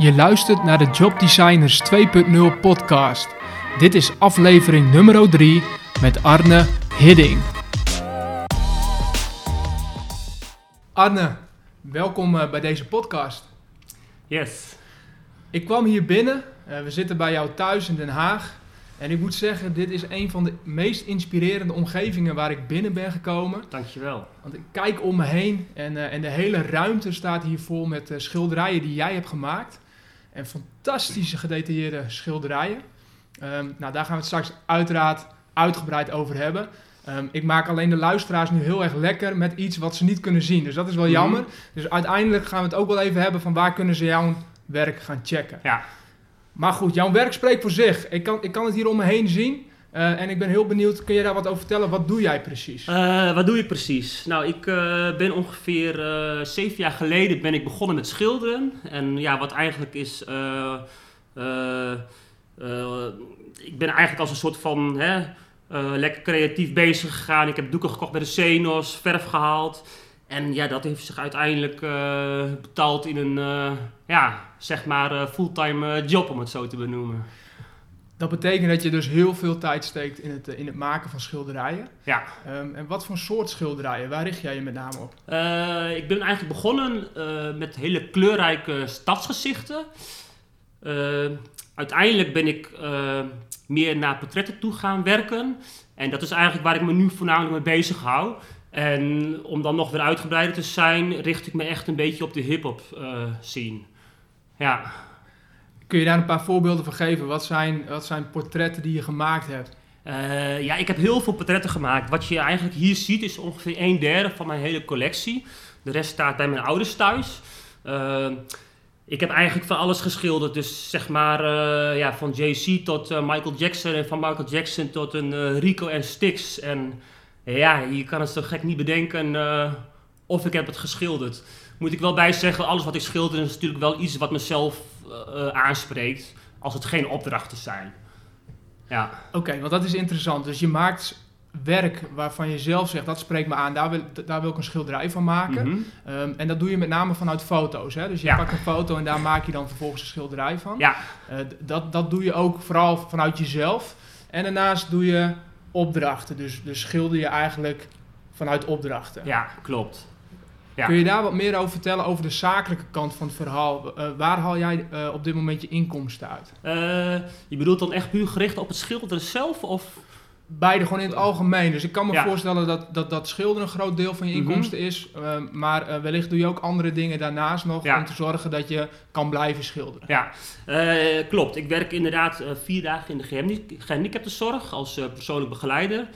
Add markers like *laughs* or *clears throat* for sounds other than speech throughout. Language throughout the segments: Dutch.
Je luistert naar de Job Designers 2.0 podcast. Dit is aflevering nummer 3 met Arne Hidding. Arne, welkom eh, bij deze podcast. Yes. Ik kwam hier binnen, uh, we zitten bij jou thuis in Den Haag. En ik moet zeggen, dit is een van de meest inspirerende omgevingen waar ik binnen ben gekomen. Dankjewel. Want ik kijk om me heen en, uh, en de hele ruimte staat hier vol met uh, schilderijen die jij hebt gemaakt. En fantastische gedetailleerde schilderijen. Um, nou, daar gaan we het straks uiteraard uitgebreid over hebben. Um, ik maak alleen de luisteraars nu heel erg lekker met iets wat ze niet kunnen zien. Dus dat is wel jammer. Mm -hmm. Dus uiteindelijk gaan we het ook wel even hebben van waar kunnen ze jouw werk gaan checken. Ja. Maar goed, jouw werk spreekt voor zich. Ik kan, ik kan het hier om me heen zien. Uh, en ik ben heel benieuwd, kun je daar wat over vertellen? Wat doe jij precies? Uh, wat doe ik precies? Nou, ik uh, ben ongeveer zeven jaar geleden ben ik begonnen met schilderen. En ja, wat eigenlijk is... ik ben eigenlijk als een soort van... Hè, lekker creatief bezig gegaan. Ik heb doeken gekocht bij de Zenos, verf gehaald. En ja, dat heeft zich uiteindelijk betaald in een, ja, zeg maar, fulltime job, om het zo te benoemen. Dat betekent dat je dus heel veel tijd steekt in het, in het maken van schilderijen. Ja. Um, en wat voor soort schilderijen? Waar richt jij je met name op? ik ben eigenlijk begonnen met hele kleurrijke stadsgezichten. uiteindelijk ben ik meer naar portretten toe gaan werken. En dat is eigenlijk waar ik me nu voornamelijk mee bezig hou. En om dan nog weer uitgebreider te zijn, richt ik me echt een beetje op de hip-hop scene. Ja. Kun je daar een paar voorbeelden van geven? Wat zijn, wat zijn portretten die je gemaakt hebt? Uh, ja, ik heb heel veel portretten gemaakt. Wat je eigenlijk hier ziet is ongeveer een derde van mijn hele collectie. De rest staat bij mijn ouders thuis. Uh, ik heb eigenlijk van alles geschilderd. Dus zeg maar uh, ja, van Jay-Z tot Michael Jackson. En van Michael Jackson tot een Rico en Styx. En ja, je kan het zo gek niet bedenken of ik heb het geschilderd. Moet ik wel bij zeggen, alles wat ik schilder is natuurlijk wel iets wat mezelf uh, aanspreekt. Als het geen opdrachten zijn. Ja. Oké, okay, want dat is interessant. Dus je maakt werk waarvan je zelf zegt, dat spreekt me aan, daar wil, daar wil ik een schilderij van maken. Mm -hmm. um, en dat doe je met name vanuit foto's. Hè? Dus je ja. pakt een foto en daar maak je dan vervolgens een schilderij van. Ja. Uh, dat, dat doe je ook vooral vanuit jezelf. En daarnaast doe je opdrachten. Dus, dus schilder je eigenlijk vanuit opdrachten. Ja, klopt. Ja. Kun je daar wat meer over vertellen over de zakelijke kant van het verhaal? Uh, waar haal jij uh, op dit moment je inkomsten uit? Uh, je bedoelt dan echt puur gericht op het schilderen zelf? Of? Beide gewoon in het algemeen. Dus ik kan me ja. voorstellen dat, dat dat schilderen een groot deel van je inkomsten mm -hmm. is. maar uh, wellicht doe je ook andere dingen daarnaast nog ja. om te zorgen dat je kan blijven schilderen. Ja, uh, klopt. Ik werk inderdaad vier dagen in de gehandicaptenzorg als persoonlijk begeleider.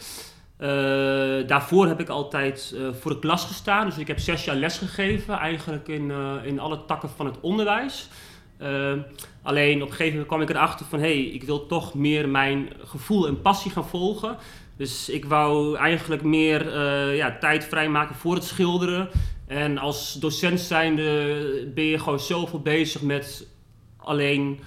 Daarvoor heb ik altijd voor de klas gestaan. Dus ik heb zes jaar les gegeven, eigenlijk in, in alle takken van het onderwijs. Alleen op een gegeven moment kwam ik erachter van hey, ik wil toch meer mijn gevoel en passie gaan volgen. Dus ik wou eigenlijk meer ja, tijd vrijmaken voor het schilderen. En als docent zijnde ben je gewoon zoveel bezig met alleen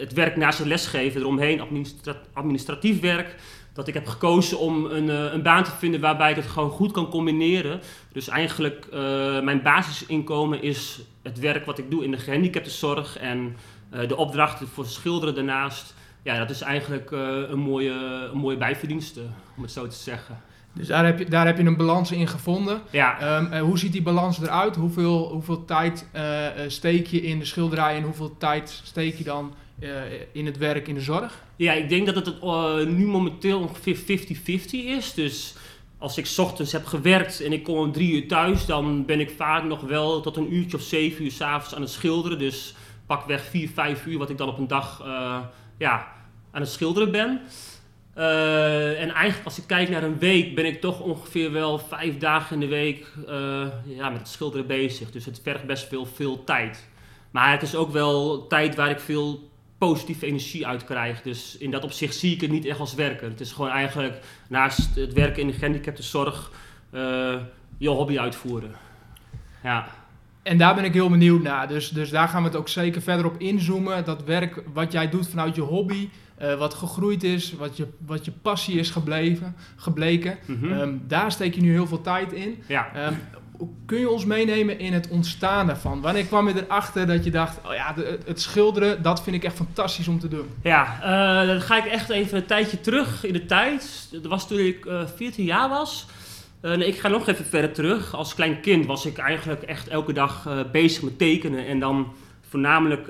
het werk naast het lesgeven eromheen, administra administratief werk dat ik heb gekozen om een, uh, een, baan te vinden waarbij ik het gewoon goed kan combineren. Dus eigenlijk uh, mijn basisinkomen is het werk wat ik doe in de gehandicaptenzorg en uh, de opdrachten voor schilderen daarnaast. Ja, dat is eigenlijk een, mooie, een mooie bijverdienste, om het zo te zeggen. Dus daar heb je, daar heb je een balans in gevonden. Ja. Um, hoe ziet die balans eruit? Hoeveel, hoeveel tijd steek je in de schilderij en hoeveel tijd steek je dan in het werk in de zorg? Ja, ik denk dat het uh, nu momenteel ongeveer 50-50 is. Dus als ik ochtends heb gewerkt en ik kom om drie uur thuis, dan ben ik vaak nog wel tot een uurtje of zeven uur s'avonds aan het schilderen. Dus pakweg vier, vijf uur wat ik dan op een dag uh, ja, aan het schilderen ben. En eigenlijk als ik kijk naar een week ben ik toch ongeveer wel vijf dagen in de week ja, met het schilderen bezig. Dus het vergt best veel, veel tijd. Maar het is ook wel tijd waar ik veel positieve energie uit krijg. Dus in dat opzicht zie ik het niet echt als werken. Het is gewoon eigenlijk naast het werken in de gehandicaptenzorg uh, je hobby uitvoeren. Ja. En daar ben ik heel benieuwd naar. Dus, dus daar gaan we het ook zeker verder op inzoomen. Dat werk wat jij doet vanuit je hobby, uh, wat gegroeid is, wat je, wat je passie is gebleven, gebleken. Mm -hmm. um, daar steek je nu heel veel tijd in. Ja. Um, kun je ons meenemen in het ontstaan daarvan? Wanneer kwam je erachter dat je dacht, oh ja, het schilderen, dat vind ik echt fantastisch om te doen? Ja, eh, dan ga ik echt even een tijdje terug in de tijd. Dat was toen ik eh 14 jaar was. Eh, nee, ik ga nog even verder terug. Als klein kind was ik eigenlijk echt elke dag bezig met tekenen. En dan voornamelijk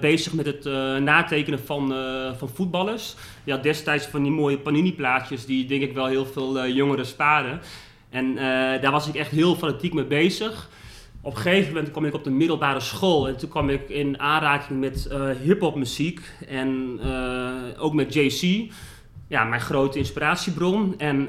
bezig met het natekenen van, van voetballers. Had destijds van die mooie panini-plaatjes die denk ik wel heel veel jongeren sparen. En eh, daar was ik echt heel fanatiek mee bezig. Op een gegeven moment kwam ik op de middelbare school en toen kwam ik in aanraking met eh hip-hop muziek en eh, ook met JC, ja, mijn grote inspiratiebron. En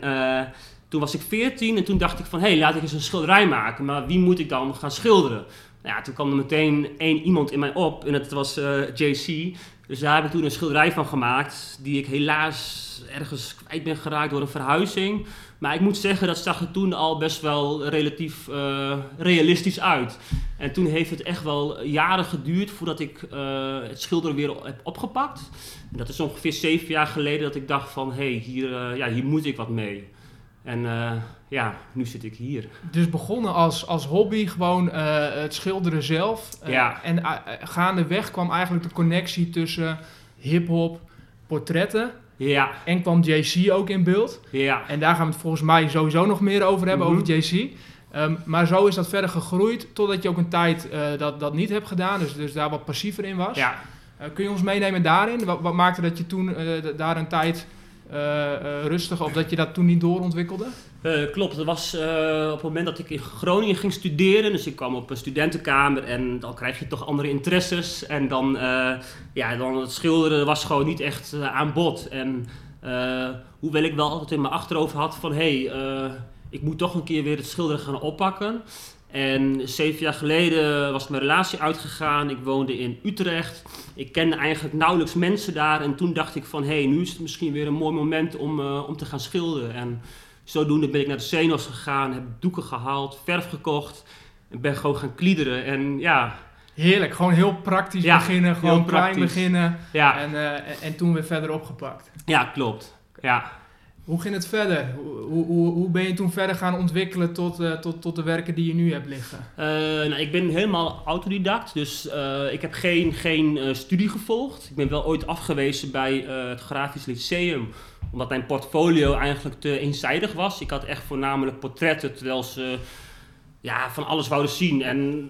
toen was ik 14 en toen dacht ik van hé, hey, laat ik eens een schilderij maken, maar wie moet ik dan gaan schilderen? Ja, toen kwam er meteen één iemand in mij op en dat was JC. Dus daar heb ik toen een schilderij van gemaakt, die ik helaas ergens kwijt ben geraakt door een verhuizing. Maar ik moet zeggen, dat zag er toen al best wel relatief eh, realistisch uit. En toen heeft het echt wel jaren geduurd voordat ik eh, het schilderen weer heb opgepakt. En dat is ongeveer zeven jaar geleden dat ik dacht van, hé, hey, hier, eh, ja, hier moet ik wat mee. En ja, nu zit ik hier. Dus begonnen als, als hobby, gewoon het schilderen zelf. Ja. En gaandeweg kwam eigenlijk de connectie tussen hip-hop, portretten. Ja, En kwam JC ook in beeld. ja, En daar gaan we het volgens mij sowieso nog meer over hebben, Mhm. over JC. Ehm, maar zo is dat verder gegroeid, totdat je ook een tijd eh, dat, dat niet hebt gedaan, dus, dus daar wat passiever in was. ja. Eh, kun je ons meenemen daarin? Wat, wat maakte dat je toen eh, daar een tijd rustig, of dat je dat toen niet doorontwikkelde? Eh, klopt, dat was eh, op het moment dat ik in Groningen ging studeren. Dus ik kwam op een studentenkamer en dan krijg je toch andere interesses. En dan, eh, ja, dan het schilderen was gewoon niet echt aan bod. En hoewel ik wel altijd in mijn achterhoofd had van... hé, hey, ik moet toch een keer weer het schilderen gaan oppakken. En zeven jaar geleden was mijn relatie uitgegaan. Ik woonde in Utrecht. Ik kende eigenlijk nauwelijks mensen daar. En toen dacht ik van, hé, hey, nu is het misschien weer een mooi moment om, om te gaan schilderen. En zodoende ben ik naar de Zenos gegaan, heb doeken gehaald, verf gekocht. En ben gewoon gaan kliederen. En ja, Heerlijk, gewoon heel praktisch Ja, beginnen, gewoon klein beginnen ja, en, eh, en- en toen weer verder opgepakt. ja klopt. Ja. Hoe ging het verder? Hoe, hoe, hoe- ben je toen verder gaan ontwikkelen tot, eh, tot, tot de werken die je nu hebt liggen? Eh, nou, ik ben helemaal autodidact, dus eh, ik heb geen, geen studie gevolgd. Ik ben wel ooit afgewezen bij het Grafisch Lyceum, omdat mijn portfolio eigenlijk te eenzijdig was. Ik had echt voornamelijk portretten, terwijl ze ja, van alles wouden zien. En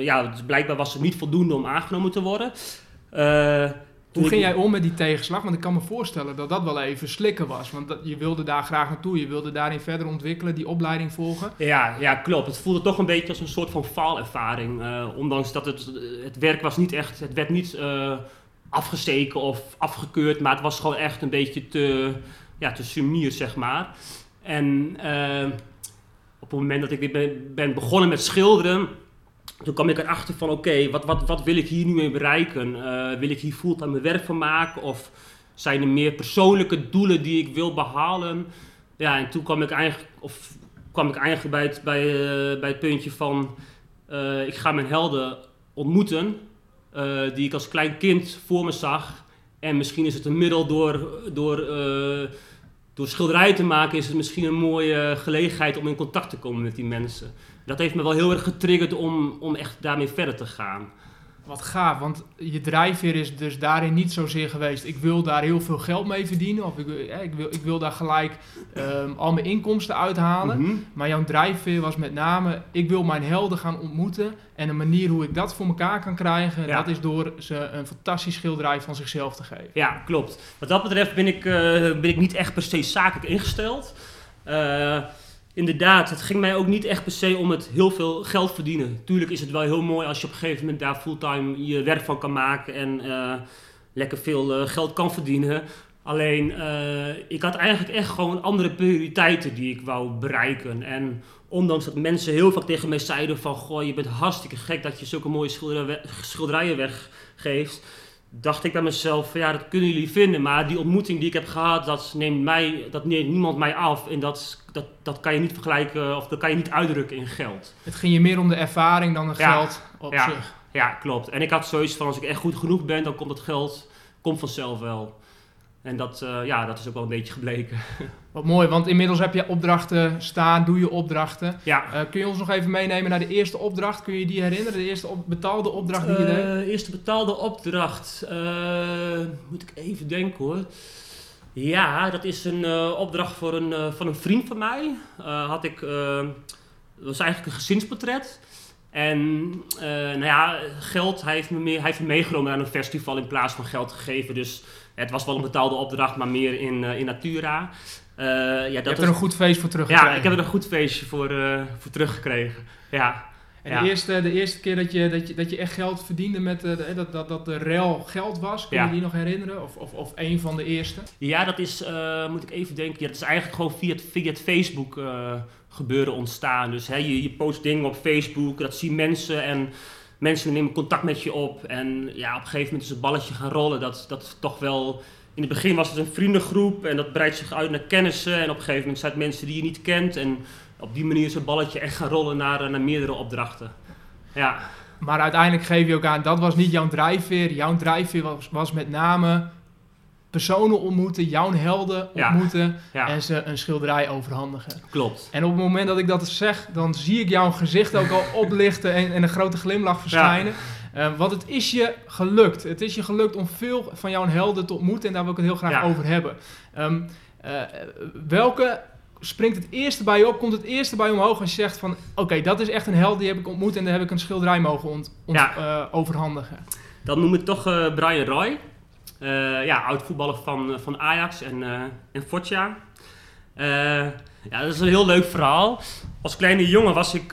ja, dus blijkbaar was het niet voldoende om aangenomen te worden. Eh, Hoe ging jij om met die tegenslag? Want ik kan me voorstellen dat dat wel even slikken was. Want dat, je wilde daar graag naartoe, je wilde daarin verder ontwikkelen, die opleiding volgen. Ja, ja, klopt. Het voelde toch een beetje als een soort van faalervaring. eh, ondanks dat het, het werk was niet echt, het werd niet eh, afgesteken of afgekeurd, maar het was gewoon echt een beetje te, ja, te sumier, zeg maar. En eh, op het moment dat ik weer ben, ben begonnen met schilderen, toen kwam ik erachter van oké, wat, wat, wat wil ik hier nu mee bereiken? Eh, wil ik hier fulltime mijn werk van maken? Of zijn er meer persoonlijke doelen die ik wil behalen? Ja, en toen kwam ik eigenlijk, of kwam ik eigenlijk bij het, bij, eh, bij het puntje van eh, ik ga mijn helden ontmoeten, die ik als klein kind voor me zag. En misschien is het een middel door, door, door schilderijen te maken, is het misschien een mooie gelegenheid om in contact te komen met die mensen. Dat heeft me wel heel erg getriggerd om, om echt daarmee verder te gaan. Wat gaaf, want je drijfveer is dus daarin niet zozeer geweest. Ik wil daar heel veel geld mee verdienen. Of ik, wil- eh, ik, wil, ik wil daar gelijk ehm, al mijn inkomsten uithalen. Mhm. Maar jouw drijfveer was met name, ik wil mijn helden gaan ontmoeten. En een manier hoe ik dat voor elkaar kan krijgen, Ja. dat is door ze een fantastisch schilderij van zichzelf te geven. Ja, klopt. Wat dat betreft ben ik, eh, ben ik niet echt per se zakelijk ingesteld. Eh, inderdaad, het ging mij ook niet echt per se om het heel veel geld verdienen. Tuurlijk is het wel heel mooi als je op een gegeven moment daar fulltime je werk van kan maken en eh, lekker veel eh, geld kan verdienen. Alleen, eh, ik had eigenlijk echt gewoon andere prioriteiten die ik wou bereiken. En ondanks dat mensen heel vaak tegen mij zeiden van... Goh, je bent hartstikke gek dat je zulke mooie schilderijen schilderijen weggeeft dacht ik bij mezelf, van, ja, dat kunnen jullie vinden, maar die ontmoeting die ik heb gehad, dat neemt, mij, dat neemt niemand mij af. En dat, dat, dat kan je niet vergelijken, of dat kan je niet uitdrukken in geld. Het ging je meer om de ervaring dan het Ja, geld op ja. zich. Ja, klopt. En ik had zoiets van, als ik echt goed genoeg ben, dan komt het geld komt vanzelf wel. En dat, eh, ja, dat is ook wel een beetje gebleken. *laughs* Wat mooi, want inmiddels heb je opdrachten staan, doe je opdrachten. Ja. Eh, kun je ons nog even meenemen naar de eerste opdracht? Kun je die herinneren? De eerste op- betaalde opdracht die je deed? Eh, eerste betaalde opdracht. eh, moet ik even denken hoor. Ja, dat is een eh, opdracht voor een, eh, van een vriend van mij. Eh, had ik, eh, dat was eigenlijk een gezinsportret. En eh, nou ja, geld, hij heeft, me mee, hij heeft me meegenomen naar een festival in plaats van geld gegeven. Dus het was wel een betaalde opdracht, maar meer in, eh, in Natura. Eh, ja, je dat hebt was- er een goed feest voor teruggekregen. ja, ik heb er een goed feestje voor, voor teruggekregen. Ja. En Ja. de, eerste, de eerste keer dat je, dat, je, dat je echt geld verdiende met de- dat, dat, dat de rel geld was, kun je Ja. die nog herinneren? Of, of, of een van de eerste? Ja, dat is, moet ik even denken, ja, dat is eigenlijk gewoon via het, via het Facebook gebeuren ontstaan. Dus hè, je, je post dingen op Facebook, dat zien mensen en mensen nemen contact met je op. En ja, op een gegeven moment is het balletje gaan rollen. Dat, dat toch wel, in het begin was het een vriendengroep en dat breidt zich uit naar kennissen. En op een gegeven moment zijn het mensen die je niet kent. En op die manier is het balletje echt gaan rollen naar, eh, naar meerdere opdrachten. Ja, Maar uiteindelijk geef je ook aan, dat was niet jouw drijfveer. Jouw drijfveer was, was met name personen ontmoeten, jouw helden Ja. ontmoeten ja en ze een schilderij overhandigen. klopt. En op het moment dat ik dat zeg, dan zie ik jouw gezicht ook al *laughs* oplichten en, en een grote glimlach verschijnen. Eh, want het is je gelukt. Het is je gelukt om veel van jouw helden te ontmoeten en daar wil ik het heel graag Ja. over hebben. Ehm, eh, welke springt het eerste bij je op? Komt het eerste bij je omhoog als je zegt van... Oké, dat is echt een held, die heb ik ontmoet en daar heb ik een schilderij mogen ont, ont- Ja. eh, overhandigen. Dan noem ik toch Brian Roy. Eh, ja, oud voetballer van, eh, van Ajax en, eh en ja, dat is een heel leuk verhaal. Als kleine jongen was ik,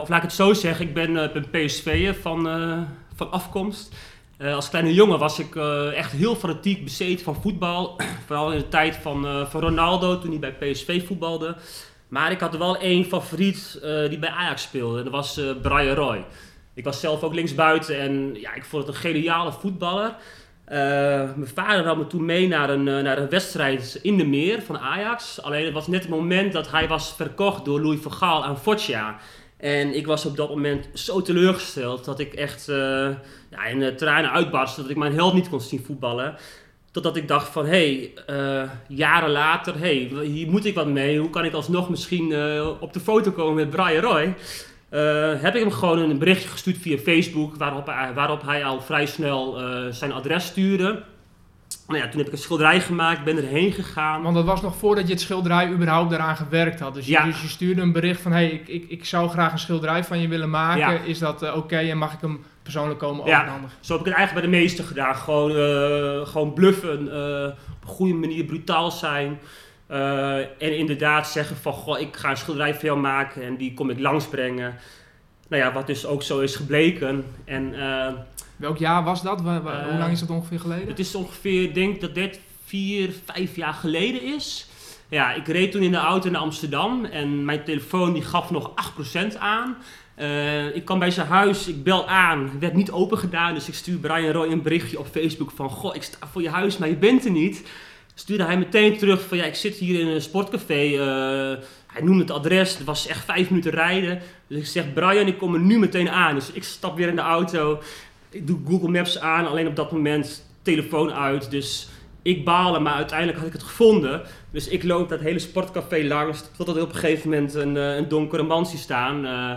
of laat ik het zo zeggen, ik ben, ben PSV'er van, van afkomst. Als kleine jongen was ik echt heel fanatiek bezeten van voetbal. *clears throat* Vooral in de tijd van, van Ronaldo, toen hij bij PSV voetbalde. Maar ik had wel één favoriet die bij Ajax speelde. En dat was Brian Roy. Ik was zelf ook linksbuiten en ja, ik vond het een geniale voetballer. Eh, mijn vader nam me toen mee naar een, eh, naar een wedstrijd in de meer van Ajax. Alleen het was net het moment dat hij was verkocht door Louis van Gaal aan Foggia. En ik was op dat moment zo teleurgesteld dat ik echt eh, ja, in de tranen uitbarstte. Dat ik mijn held niet kon zien voetballen. Totdat ik dacht van, hé, hey, jaren later, hey, hier moet ik wat mee. Hoe kan ik alsnog misschien op de foto komen met Brian Roy? Eh, heb ik hem gewoon een berichtje gestuurd via Facebook, waarop hij, waarop hij al vrij snel eh, zijn adres stuurde. Nou ja, toen heb ik een schilderij gemaakt, ben erheen gegaan. Want dat was nog voordat je het schilderij überhaupt daaraan gewerkt had. Dus je, Ja. dus je stuurde een bericht van... Hé, hey, ik, ik, ik zou graag een schilderij van je willen maken. Ja. Is dat eh, oké en mag ik hem persoonlijk komen Ja. overhandigen? Zo heb ik het eigenlijk bij de meesten gedaan. Gewoon, gewoon bluffen, op een goede manier brutaal zijn. Eh, en inderdaad zeggen van, goh, ik ga een schilderij voor jou maken en die kom ik langsbrengen. Nou ja, wat dus ook zo is gebleken. En eh, Welk jaar was dat? Wa- Eh, hoe lang is dat ongeveer geleden? het is ongeveer, ik denk dat dit vier, vijf jaar geleden is. Ja, ik reed toen in de auto naar Amsterdam en mijn telefoon die gaf nog 8% aan. Ik kwam bij zijn huis, ik bel aan, werd niet open gedaan, dus ik stuur Brian Roy een berichtje op Facebook van, goh, ik sta voor je huis, maar je bent er niet. Stuurde hij meteen terug van, ja, ik zit hier in een sportcafé. eh, hij noemde het adres, het was echt vijf minuten rijden. Dus ik zeg, Brian, ik kom er nu meteen aan. Dus ik stap weer in de auto, ik doe Google Maps aan, alleen op dat moment telefoon uit. Dus ik baalde, maar uiteindelijk had ik het gevonden. Dus ik loop dat hele sportcafé langs, totdat er op een gegeven moment een, eh, een donkere man staan. eh,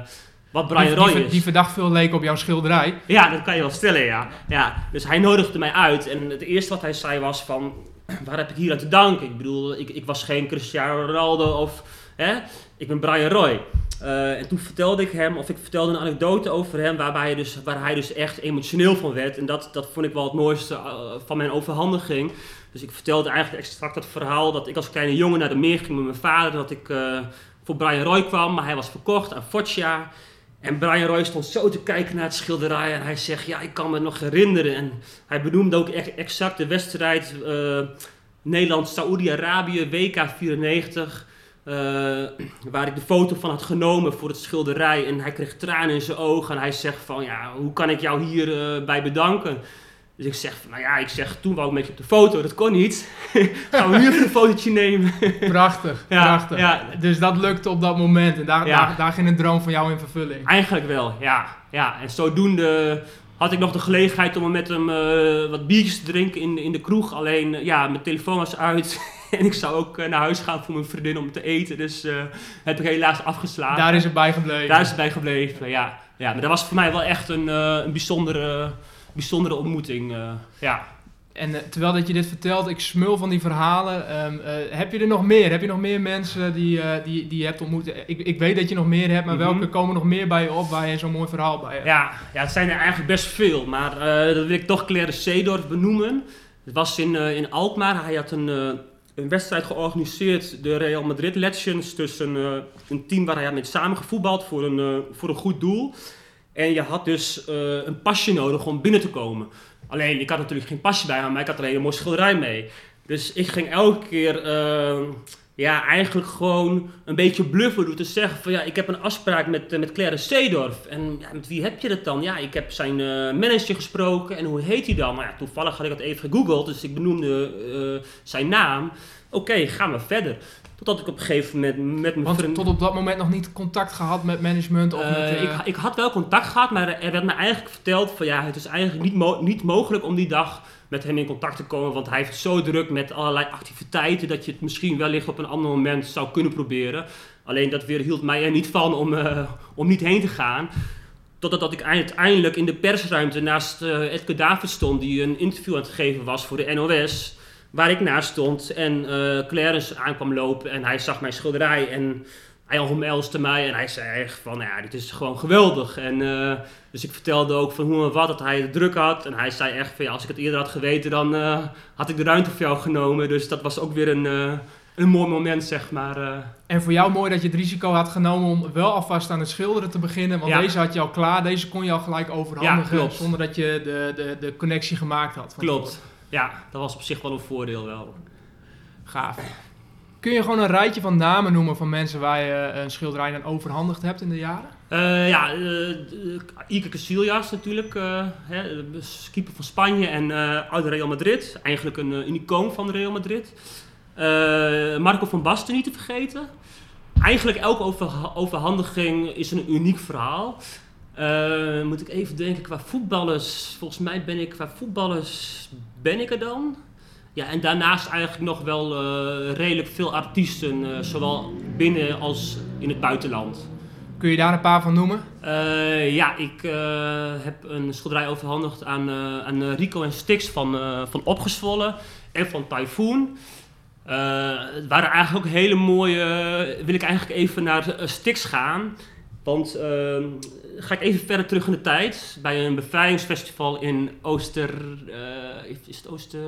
wat Brian die, Roy die, is. die verdacht veel leek op jouw schilderij. Ja, dat kan je wel stellen, ja. ja. Dus hij nodigde mij uit en het eerste wat hij zei was van... *clears throat* Waar heb ik hier aan te danken? Ik bedoel, ik, ik was geen Cristiano Ronaldo of... Hè? Ik ben Brian Roy. Eh, en toen vertelde ik hem, of ik vertelde een anekdote over hem... Waarbij hij dus, waar hij dus echt emotioneel van werd. En dat, dat vond ik wel het mooiste eh, van mijn overhandiging. Dus ik vertelde eigenlijk exact dat verhaal... dat ik als kleine jongen naar de meer ging met mijn vader... dat ik eh, voor Brian Roy kwam, maar hij was verkocht aan Foggia... En Brian Roy stond zo te kijken naar het schilderij en hij zegt, ja, ik kan me nog herinneren. En hij benoemde ook ex- exact de wedstrijd eh, Nederland-Saoedi-Arabië, WK 94. eh, waar ik de foto van had genomen voor het schilderij. En hij kreeg tranen in zijn ogen en hij zegt van, ja, hoe kan ik jou hierbij bij bedanken? Dus ik zeg, nou ja, ik zeg, toen wou ik met je op de foto, dat kon niet. *laughs* Gaan we nu even een fotootje nemen? Prachtig, *laughs* Ja, prachtig. ja. Dus dat lukte op dat moment en daar, Ja. daar, daar ging een droom van jou in vervulling. Eigenlijk wel, ja. ja. En zodoende had ik nog de gelegenheid om met hem eh, wat biertjes te drinken in, in de kroeg. Alleen, eh, ja, mijn telefoon was uit. *laughs* en ik zou ook eh, naar huis gaan voor mijn vriendin om te eten. Dus heb ik helaas afgeslagen. Daar is het bij gebleven. Daar is het bij gebleven, ja. ja. Maar dat was voor mij wel echt een, een bijzondere, bijzondere ontmoeting. eh, ja. En eh, terwijl dat je dit vertelt, ik smul van die verhalen. Ehm, eh, heb je er nog meer? Heb je nog meer mensen die, die, die je hebt ontmoet? Ik, ik weet dat je nog meer hebt, maar Mhm. welke komen nog meer bij je op waar je zo'n mooi verhaal bij hebt? Ja, ja, het zijn er eigenlijk best veel, maar dat wil ik toch Claire Seedorf benoemen. Het was in, in Alkmaar. Hij had een, een wedstrijd georganiseerd, de Real Madrid Legends, tussen eh, een team waar hij had mee samengevoetbald voor een, voor een goed doel. En je had dus eh, een pasje nodig om binnen te komen. Alleen, ik had natuurlijk geen pasje bij me, maar ik had alleen een mooi schilderij mee. Dus ik ging elke keer eh, ja, eigenlijk gewoon een beetje bluffen door te zeggen van ja, ik heb een afspraak met, eh, met Claire Seedorf. En ja, met wie heb je dat dan? Ja, ik heb zijn eh, manager gesproken en hoe heet hij dan? Nou ja, toevallig had ik dat even gegoogeld, dus ik benoemde eh, zijn naam. Oké, gaan we verder. Totdat ik op een gegeven moment met mijn Want vriend... tot op dat moment nog niet contact gehad met management of met... ik, ik had wel contact gehad, maar er werd me eigenlijk verteld van ja, het is eigenlijk niet, mo- niet mogelijk om die dag met hem in contact te komen, want hij heeft zo druk met allerlei activiteiten dat je het misschien wellicht op een ander moment zou kunnen proberen. Alleen dat weer hield mij er niet van om, eh, om niet heen te gaan. Totdat dat ik uiteindelijk in de persruimte naast eh Edgar David stond, die een interview aan het geven was voor de NOS. Waar ik naast stond en eh Clarence aankwam lopen en hij zag mijn schilderij en hij omhelste mij en hij zei echt van, ja, dit is gewoon geweldig. En eh, dus ik vertelde ook van hoe en wat, dat hij het druk had. En hij zei echt van, ja, als ik het eerder had geweten, dan eh, had ik de ruimte voor jou genomen. Dus dat was ook weer een, eh, een mooi moment, zeg maar. En voor jou mooi dat je het risico had genomen om wel alvast aan het schilderen te beginnen. Want Ja. deze had je al klaar, deze kon je al gelijk overhandigen. Ja. Zonder dat je de, de, de connectie gemaakt had. Klopt. Ja, dat was op zich wel een voordeel wel. Gaaf. Kun je gewoon een rijtje van namen noemen van mensen waar je eh, een schilderij aan overhandigd hebt in de jaren? Eh, ja, eh, Iker Casillas natuurlijk, eh, hè, keeper van Spanje en uit Real Madrid. Eigenlijk een, een icoon van Real Madrid. Marco van Basten niet te vergeten. Eigenlijk elke over, overhandiging is een uniek verhaal. Moet ik even denken qua voetballers. Volgens mij ben ik qua voetballers ben ik er dan. Ja, en daarnaast eigenlijk nog wel eh, redelijk veel artiesten, eh, zowel binnen als in het buitenland. Kun je daar een paar van noemen? Eh, ja, ik heb een schilderij overhandigd aan, aan Rico en Stix van, van Opgezwollen en van Typhoon. Het waren eigenlijk ook hele mooie. wil ik eigenlijk even naar Stix gaan. Want eh, ga ik even verder terug in de tijd. Bij een bevrijdingsfestival in Ooster. eh, is het Ooster.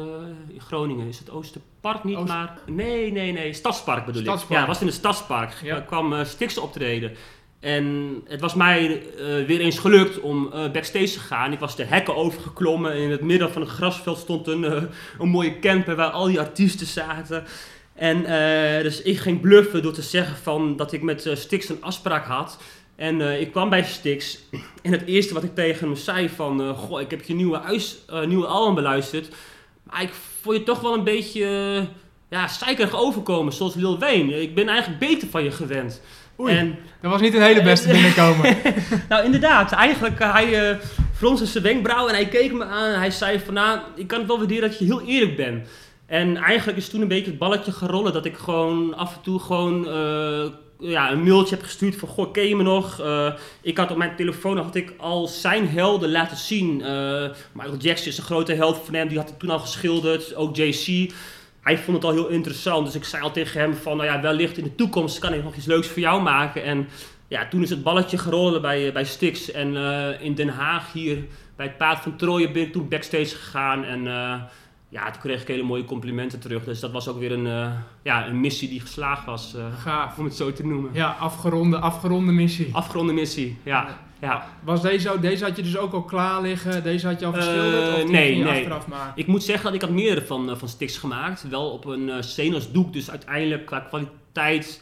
in Groningen? Is het Oosterpark niet? Oost- Maar. Nee, nee, nee. Stadspark bedoel Stadspark. ik. Ja, was in het Stadspark. Ja. Kwam eh, Stix optreden. En het was mij eh, weer eens gelukt om eh, backstage te gaan. Ik was de hekken overgeklommen en in het midden van het grasveld stond een, eh, een mooie camper waar al die artiesten zaten. En eh, dus ik ging bluffen door te zeggen van dat ik met eh, Stix een afspraak had. En eh, ik kwam bij Stix en het eerste wat ik tegen hem zei van... eh, goh, ik heb je nieuwe, huis, eh, nieuwe album beluisterd. Maar ik vond je toch wel een beetje ja, zeikerig overkomen, zoals Lil Wayne. Ik ben eigenlijk beter van je gewend. Oei, En dat was niet een hele beste *laughs* binnenkomen. *laughs* nou, inderdaad. Eigenlijk, hij fronste zijn wenkbrauw en hij keek me aan en hij zei van, nou, ik kan het wel waarderen dat je heel eerlijk bent. En eigenlijk is toen een beetje het balletje gerollen dat ik gewoon af en toe gewoon ja, een mailtje heb gestuurd van, goh, ken je me nog? Eh, ik had op mijn telefoon had ik al zijn helden laten zien. Eh, Michael Jackson is een grote held van hem, die had ik toen al geschilderd. Ook JC. Hij vond het al heel interessant, dus ik zei al tegen hem van, nou ja, wellicht in de toekomst kan ik nog iets leuks voor jou maken. En ja, toen is het balletje gerold bij, bij Stix. En eh, in Den Haag hier bij het Paard van Trooien ben ik toen backstage gegaan. En eh, ja, toen kreeg ik hele mooie complimenten terug. Dus dat was ook weer een, eh, ja, een missie die geslaagd was, eh, Gaaf. om het zo te noemen. Ja, afgeronde, afgeronde missie. Afgeronde missie, ja. ja. Was deze, deze had je dus ook al klaar liggen? Deze had je al Eh, geschilderd? of die nee, nee. achteraf maken? Ik moet zeggen dat ik had meerdere van, eh, van Stix gemaakt. Wel op een uh, Senos doek, dus uiteindelijk qua kwaliteit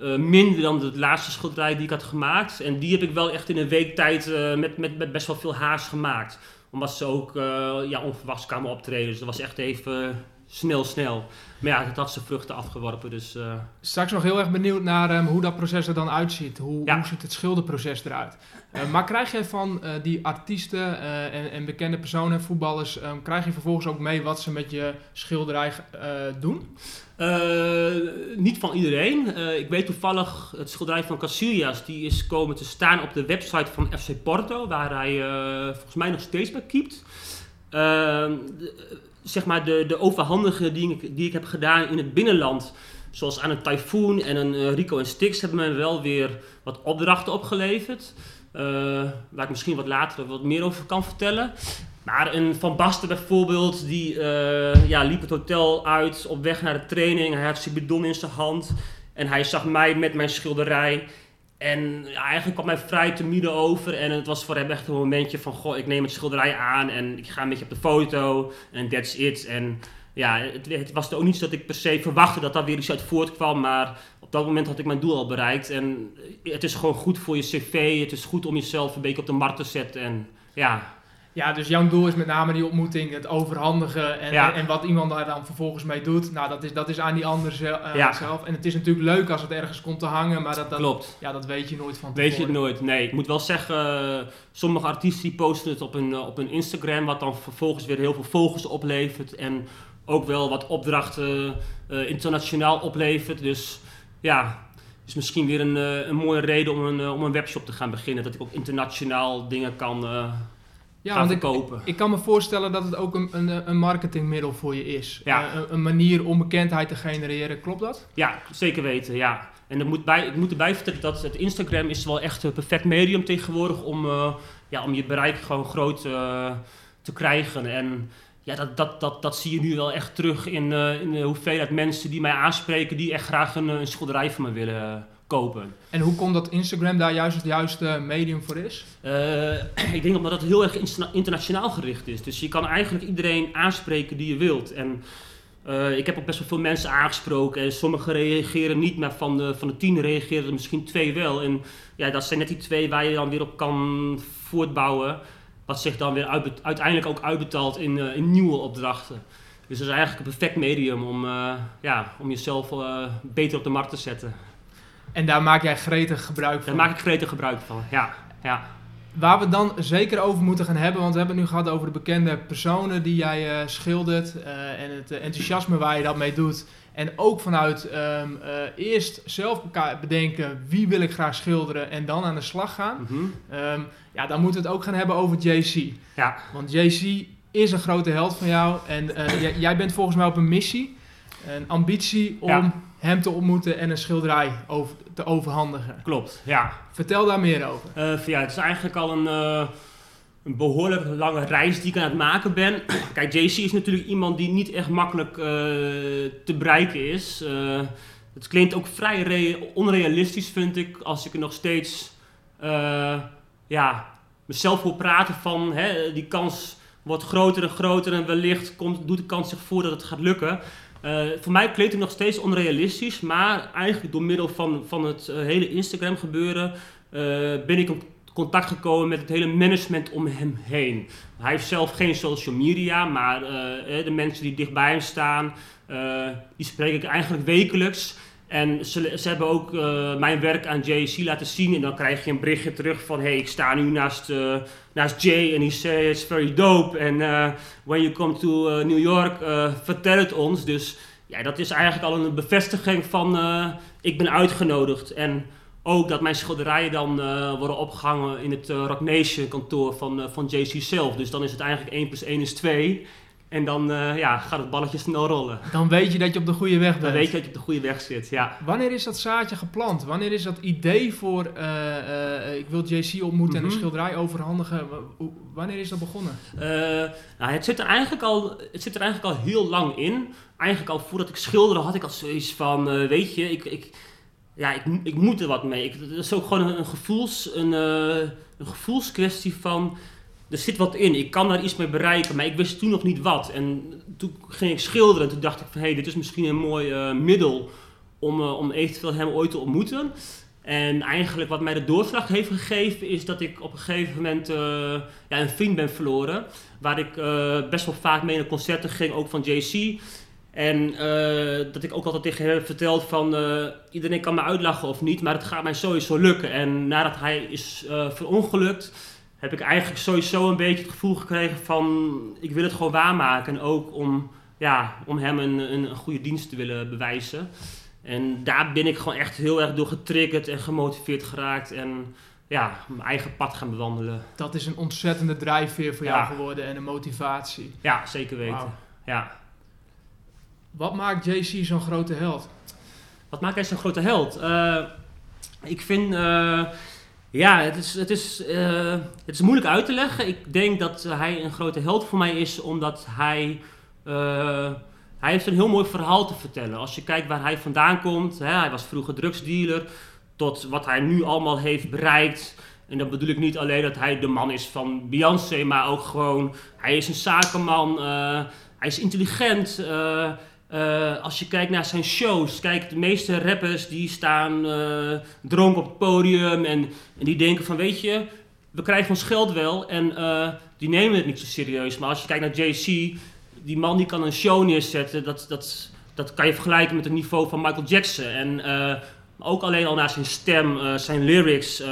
eh, minder dan de laatste schilderij die ik had gemaakt. En die heb ik wel echt in een week tijd eh, met, met, met best wel veel haast gemaakt. Omdat ze ook eh, ja, onverwachts kwamen optreden. Dus dat was echt even snel, snel. Maar ja, het had zijn vruchten afgeworpen, dus... Uh... Straks nog heel erg benieuwd naar um, hoe dat proces er dan uitziet. Hoe, hoe ziet het schilderproces eruit? Uh, maar krijg je van uh, die artiesten en, en, bekende personen, voetballers, um, krijg je vervolgens ook mee wat ze met je schilderij doen? niet van iedereen. ik weet toevallig het schilderij van Casillas, die is komen te staan op de website van FC Porto, waar hij volgens mij nog steeds bij keept. Ehm, zeg maar de, de overhandige die ik, die ik heb gedaan in het binnenland, zoals aan een Typhoon en een uh, Rico en Stix, hebben me wel weer wat opdrachten opgeleverd. Uh, waar ik misschien wat later wat meer over kan vertellen. Maar een Van Basten bijvoorbeeld, die uh, ja, liep het hotel uit op weg naar de training. Hij had zijn in zijn hand en hij zag mij met mijn schilderij. En ja, eigenlijk kwam mij vrij te midden over. En het was voor hem echt een momentje van: Goh, ik neem het schilderij aan en ik ga een beetje op de foto. En that's it. En ja, het, was ook niet dat ik per se verwachtte dat daar weer iets uit voortkwam. Maar op dat moment had ik mijn doel al bereikt. En het is gewoon goed voor je cv. Het is goed om jezelf een beetje op de markt te zetten. En ja, ja, dus jouw doel is met name die ontmoeting, het overhandigen en, en, wat iemand daar dan vervolgens mee doet. Nou, dat is, dat is aan die ander uh, zelf. En het is natuurlijk leuk als het ergens komt te hangen, maar dat, dat, Klopt. Ja, dat weet je nooit van tevoren. Weet je het nooit, nee. Ik moet wel zeggen, sommige artiesten die posten het op een, op een Instagram, wat dan vervolgens weer heel veel volgers oplevert. En ook wel wat opdrachten uh, internationaal oplevert. Dus ja, is misschien weer een, uh, een mooie reden om een, om een webshop te gaan beginnen. Dat ik ook internationaal dingen kan ja, want ik, ik, kan me voorstellen dat het ook een, een, een marketingmiddel voor je is. Ja. Uh, een, manier om bekendheid te genereren, klopt dat? Ja, zeker weten, ja. En moet bij, ik moet erbij vertellen dat het Instagram is wel echt een perfect medium tegenwoordig om, uh, ja, om je bereik gewoon groot uh, te krijgen. En ja, dat, dat, dat, dat zie je nu wel echt terug in, in de hoeveelheid mensen die mij aanspreken, die echt graag een, een schilderij van me willen kopen. En hoe komt dat Instagram daar juist het juiste medium voor is? Uh, *clears throat* ik denk omdat het heel erg internationaal gericht is. Dus je kan eigenlijk iedereen aanspreken die je wilt. En uh, ik heb ook best wel veel mensen aangesproken. En sommigen reageren niet, maar van de, van de tien reageren er misschien twee wel. En ja, dat zijn net die twee waar je dan weer op kan voortbouwen. Wat zich dan weer uiteindelijk ook uitbetaalt in, uh, in nieuwe opdrachten. Dus dat is eigenlijk een perfect medium om, ja, om jezelf beter op de markt te zetten. En daar maak jij gretig gebruik van? Daar maak ik gretig gebruik van, ja. ja. Waar we dan zeker over moeten gaan hebben, want we hebben het nu gehad over de bekende personen die jij uh, schildert uh, en het enthousiasme waar je dat mee doet. En ook vanuit um, uh, eerst zelf bedenken wie wil ik graag schilderen en dan aan de slag gaan. Mm -hmm. um, ja, dan moeten we het ook gaan hebben over JC. Ja. Want JC is een grote held van jou en jij bent volgens mij op een missie, een ambitie om... Ja hem te ontmoeten en een schilderij over, te overhandigen. Klopt, ja. Vertel daar meer over. Uh, ja, het is eigenlijk al een, uh, een behoorlijk lange reis die ik aan het maken ben. *clears throat* Kijk, JC is natuurlijk iemand die niet echt makkelijk uh, te bereiken is. het klinkt ook vrij onrealistisch, vind ik, als ik er nog steeds ja, mezelf wil praten van hè, die kans wordt groter en groter en wellicht komt, doet de kans zich voor dat het gaat lukken. Uh, voor mij klinkt het nog steeds onrealistisch, maar eigenlijk door middel van, van het uh, hele Instagram gebeuren uh, ben ik in contact gekomen met het hele management om hem heen. Hij heeft zelf geen social media, maar de mensen die dichtbij hem staan, die spreek ik eigenlijk wekelijks. En ze, hebben ook mijn werk aan JC laten zien en dan krijg je een berichtje terug van hey, ik sta nu naast, naast Jay en hij zei it's very dope en when you come to New York vertel het ons. Dus ja, dat is eigenlijk al een bevestiging van ik ben uitgenodigd en ook dat mijn schilderijen dan worden opgehangen in het Rock Nation kantoor van, van JC zelf. Dus dan is het eigenlijk 1 plus 1 is 2. En dan uh, ja, gaat het balletje snel rollen. Dan weet je dat je op de goede weg bent. Dan weet je dat je op de goede weg zit, ja. Wanneer is dat zaadje geplant? Wanneer is dat idee voor, uh, uh, ik wil JC ontmoeten mm -hmm. en een mhm. schilderij overhandigen, wanneer is dat begonnen? nou, het zit, er eigenlijk al, het zit er eigenlijk al heel lang in. Eigenlijk al voordat ik schilderde had ik al zoiets van, weet je, ik, ik, ja, ik, ik moet er wat mee. Ik, het is ook gewoon een, een gevoels, een, een gevoelskwestie van er zit wat in. Ik kan daar iets mee bereiken, maar ik wist toen nog niet wat. En toen ging ik schilderen en toen dacht ik van... hé, hey, dit is misschien een mooi uh, middel om, uh, om eventueel hem ooit te ontmoeten. En eigenlijk wat mij de doorslag heeft gegeven... is dat ik op een gegeven moment uh, ja, een vriend ben verloren. Waar ik best wel vaak mee naar concerten ging, ook van JC. En eh, dat ik ook altijd tegen hem heb verteld van eh, iedereen kan me uitlachen of niet, maar het gaat mij sowieso lukken. En nadat hij is verongelukt, heb ik eigenlijk sowieso een beetje het gevoel gekregen van ik wil het gewoon waarmaken. En ook om, ja, om hem een, een, goede dienst te willen bewijzen. En daar ben ik gewoon echt heel erg door getriggerd en gemotiveerd geraakt. En ja, mijn eigen pad gaan bewandelen. Dat is een ontzettende drijfveer voor jou geworden en een motivatie. Ja, zeker weten. Ja. Wat maakt JC zo'n grote held? Wat maakt hij zo'n grote held? Uh, ik vind, uh, ja, het is, het, is, uh, het is moeilijk uit te leggen. Ik denk dat hij een grote held voor mij is, omdat hij, hij heeft een heel mooi verhaal te vertellen. Als je kijkt waar hij vandaan komt, hè, hij was vroeger drugsdealer, tot wat hij nu allemaal heeft bereikt. En dan bedoel ik niet alleen dat hij de man is van Beyoncé, maar ook gewoon, hij is een zakenman, hij is intelligent. Uh, als je kijkt naar zijn shows, kijk, de meeste rappers die staan uh, dronken op het podium en, en, die denken van, weet je, we krijgen ons geld wel en uh, die nemen het niet zo serieus. Maar als je kijkt naar JC, die man die kan een show neerzetten, dat, dat, dat kan je vergelijken met het niveau van Michael Jackson. En ook alleen al naar zijn stem, zijn lyrics,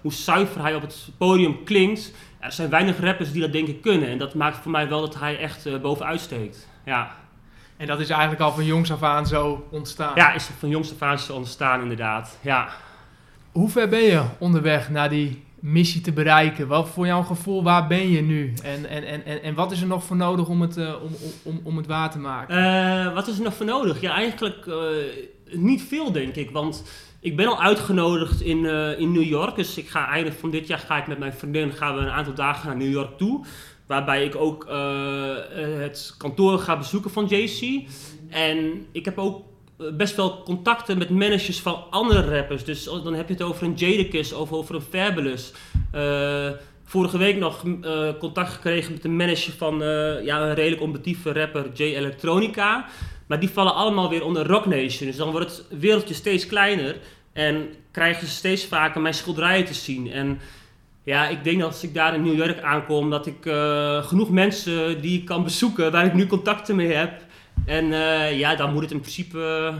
hoe zuiver hij op het podium klinkt. Er zijn weinig rappers die dat denk ik kunnen en dat maakt voor mij wel dat hij echt bovenuit steekt. Ja. En dat is eigenlijk al van jongs af aan zo ontstaan. Ja, is van jongs af aan zo ontstaan inderdaad. Ja. Hoe ver ben je onderweg naar die missie te bereiken? Wat voor jouw gevoel, waar ben je nu? En, en, en, en wat is er nog voor nodig om het, uh, om, om, om het waar te maken? Uh, wat is er nog voor nodig? Ja, eigenlijk uh, niet veel denk ik. Want ik ben al uitgenodigd in, in New York. Dus ik ga einde van dit jaar ga ik met mijn vriendin gaan we een aantal dagen naar New York toe. Waarbij ik ook uh, het kantoor ga bezoeken van JC. En ik heb ook eh, best wel contacten met managers van andere rappers. Dus dan heb je het over een Jadakiss of over een Fabulous. Uh, vorige week nog contact gekregen met een manager van ja, een redelijk onbetieve rapper, J Electronica. Maar die vallen allemaal weer onder Rock Nation. Dus dan wordt het wereldje steeds kleiner. En krijgen ze steeds vaker mijn schilderijen te zien. En ja, ik denk dat als ik daar in New York aankom, dat ik uh, genoeg mensen die ik kan bezoeken, waar ik nu contacten mee heb. En uh, ja, dan moet het in principe uh,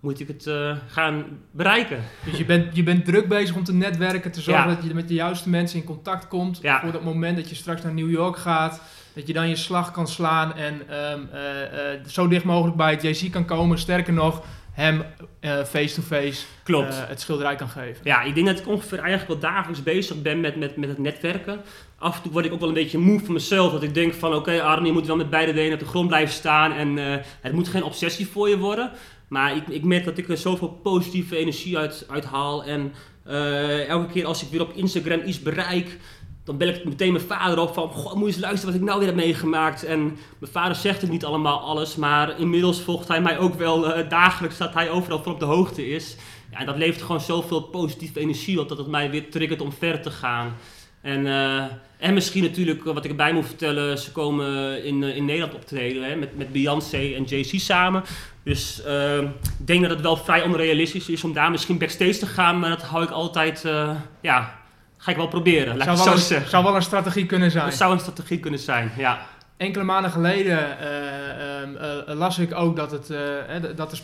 moet ik het gaan bereiken. Dus je bent, je bent druk bezig om te netwerken, te zorgen dat je met de juiste mensen in contact komt. Ja. Voor dat moment dat je straks naar New York gaat, dat je dan je slag kan slaan en um, zo dicht mogelijk bij het JC kan komen. Sterker nog, hem eh, face-to-face uh, het schilderij kan geven. Ja, ik denk dat ik ongeveer eigenlijk wel dagelijks bezig ben met, met, met het netwerken. Af en toe word ik ook wel een beetje moe van mezelf. Dat ik denk van oké okay, Arne, je moet wel met beide benen op de grond blijven staan. En uh, het moet geen obsessie voor je worden. Maar ik, ik merk dat ik er zoveel positieve energie uit, uit haal. En elke keer als ik weer op Instagram iets bereik dan bel ik meteen mijn vader op van, goh, moet je eens luisteren wat ik nou weer heb meegemaakt. En mijn vader zegt het niet allemaal alles, maar inmiddels volgt hij mij ook wel uh, dagelijks, dat hij overal van op de hoogte is. Ja, en dat levert gewoon zoveel positieve energie op, dat het mij weer triggert om verder te gaan. En, uh, en misschien natuurlijk, wat ik erbij moet vertellen, ze komen in, in Nederland optreden hè, met, met Beyoncé en Jay-Z samen. Dus ik denk dat het wel vrij onrealistisch is om daar misschien backstage te gaan, maar dat hou ik altijd, ja, Ga ik wel proberen. Laat zou, wel een, zou wel een strategie kunnen zijn. Dat zou een strategie kunnen zijn, ja. Enkele maanden geleden uh, uh, las ik ook dat, het, dat er